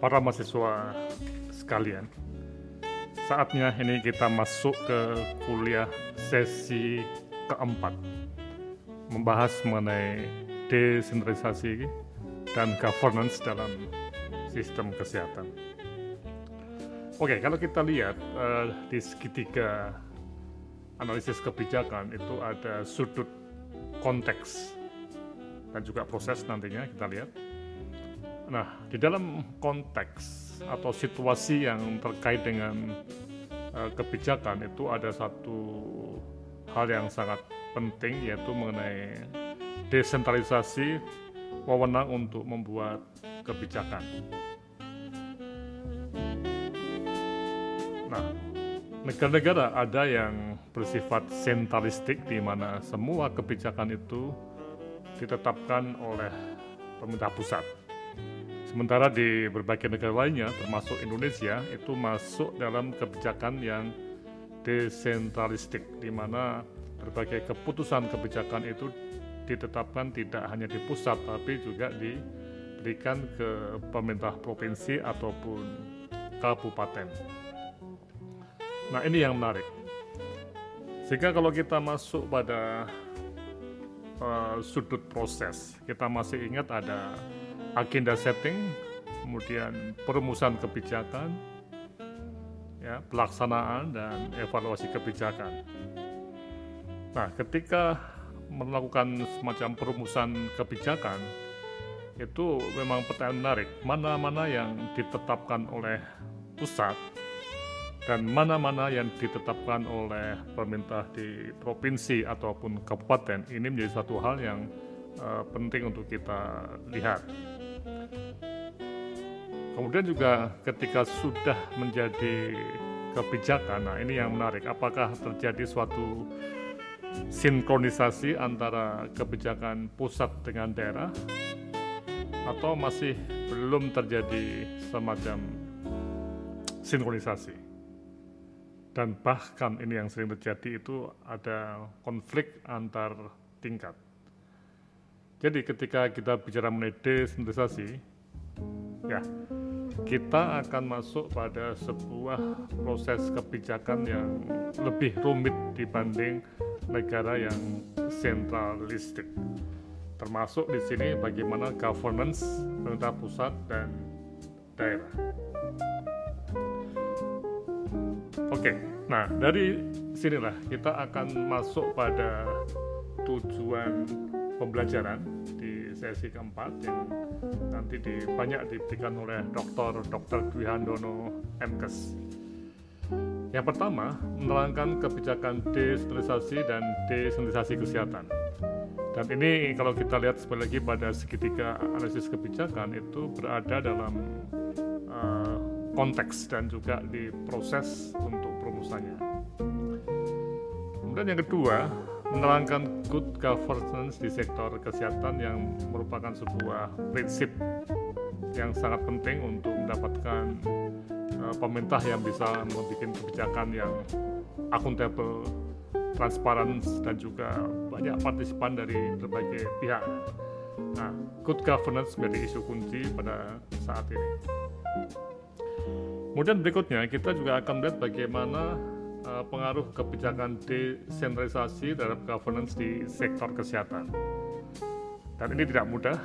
para mahasiswa sekalian. Saatnya ini kita masuk ke kuliah sesi keempat, membahas mengenai desentralisasi dan governance dalam sistem kesehatan. Oke, kalau kita lihat uh, di segitiga analisis kebijakan itu ada sudut konteks dan juga proses nantinya kita lihat. Nah, di dalam konteks atau situasi yang terkait dengan uh, kebijakan itu ada satu hal yang sangat penting yaitu mengenai desentralisasi wewenang untuk membuat kebijakan. Nah, negara-negara ada yang bersifat sentralistik di mana semua kebijakan itu ditetapkan oleh pemerintah pusat. Sementara di berbagai negara lainnya, termasuk Indonesia, itu masuk dalam kebijakan yang desentralistik, di mana berbagai keputusan kebijakan itu ditetapkan tidak hanya di pusat, tapi juga diberikan ke pemerintah provinsi ataupun kabupaten. Nah ini yang menarik. Sehingga kalau kita masuk pada uh, sudut proses, kita masih ingat ada agenda setting, kemudian perumusan kebijakan, ya, pelaksanaan dan evaluasi kebijakan. Nah, ketika melakukan semacam perumusan kebijakan, itu memang pertanyaan menarik. Mana-mana yang ditetapkan oleh pusat dan mana-mana yang ditetapkan oleh pemerintah di provinsi ataupun kabupaten ini menjadi satu hal yang uh, penting untuk kita lihat. Kemudian juga ketika sudah menjadi kebijakan, nah ini yang menarik, apakah terjadi suatu sinkronisasi antara kebijakan pusat dengan daerah atau masih belum terjadi semacam sinkronisasi. Dan bahkan ini yang sering terjadi itu ada konflik antar tingkat. Jadi ketika kita bicara mengenai desentralisasi, ya kita akan masuk pada sebuah proses kebijakan yang lebih rumit dibanding negara yang sentralistik. Termasuk di sini bagaimana governance pemerintah pusat dan daerah. Oke, nah dari sinilah kita akan masuk pada tujuan pembelajaran di sesi keempat yang nanti di, banyak diberikan oleh Dr. Dr. Dwi Handono MKes. Yang pertama, menerangkan kebijakan desentralisasi dan desentralisasi kesehatan. Dan ini kalau kita lihat sekali lagi pada segitiga analisis kebijakan itu berada dalam uh, konteks dan juga di proses untuk perumusannya. Kemudian yang kedua, menerangkan good governance di sektor kesehatan yang merupakan sebuah prinsip yang sangat penting untuk mendapatkan uh, pemerintah yang bisa membuat kebijakan yang akuntabel, transparan dan juga banyak partisipan dari berbagai pihak. Nah, good governance menjadi isu kunci pada saat ini. Kemudian berikutnya kita juga akan melihat bagaimana uh, pengaruh kebijakan desentralisasi terhadap governance di sektor kesehatan. Dan ini tidak mudah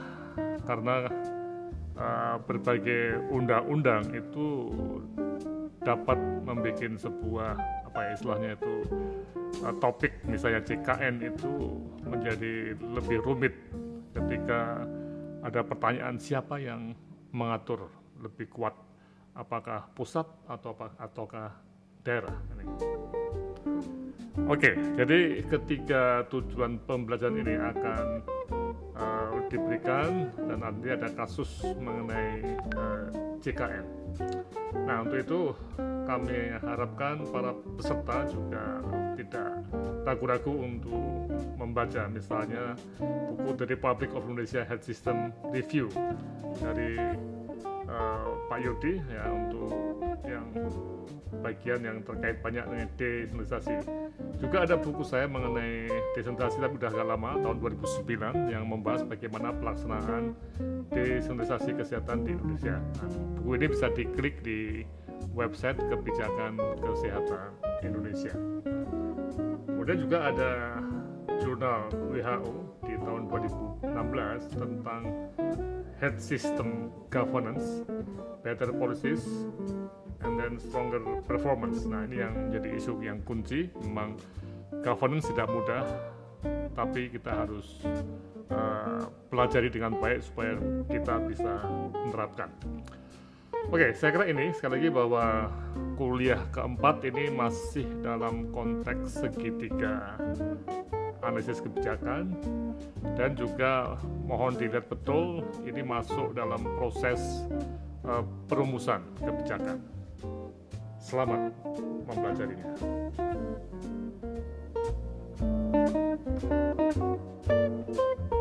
karena uh, berbagai undang-undang itu dapat membuat sebuah apa ya istilahnya itu uh, topik misalnya CKN itu menjadi lebih rumit ketika ada pertanyaan siapa yang mengatur lebih kuat apakah pusat atau apa ataukah daerah. Oke, jadi ketiga tujuan pembelajaran ini akan uh, diberikan dan nanti ada kasus mengenai uh, JKN. Nah, untuk itu kami harapkan para peserta juga tidak ragu-ragu untuk membaca misalnya buku dari Public of Indonesia Health System Review dari uh, Pak Yudi ya untuk yang bagian yang terkait banyak dengan desentralisasi. Juga ada buku saya mengenai desentralisasi tapi sudah agak lama tahun 2009 yang membahas bagaimana pelaksanaan desentralisasi kesehatan di Indonesia. Nah, buku ini bisa diklik di website kebijakan kesehatan Indonesia. Kemudian juga ada jurnal WHO tahun 2016 tentang health system governance, better policies, and then stronger performance. Nah ini yang menjadi isu yang kunci. Memang governance tidak mudah, tapi kita harus uh, pelajari dengan baik supaya kita bisa menerapkan. Oke, saya kira ini sekali lagi bahwa kuliah keempat ini masih dalam konteks segitiga analisis kebijakan dan juga mohon dilihat betul ini masuk dalam proses uh, perumusan kebijakan. Selamat mempelajarinya. thank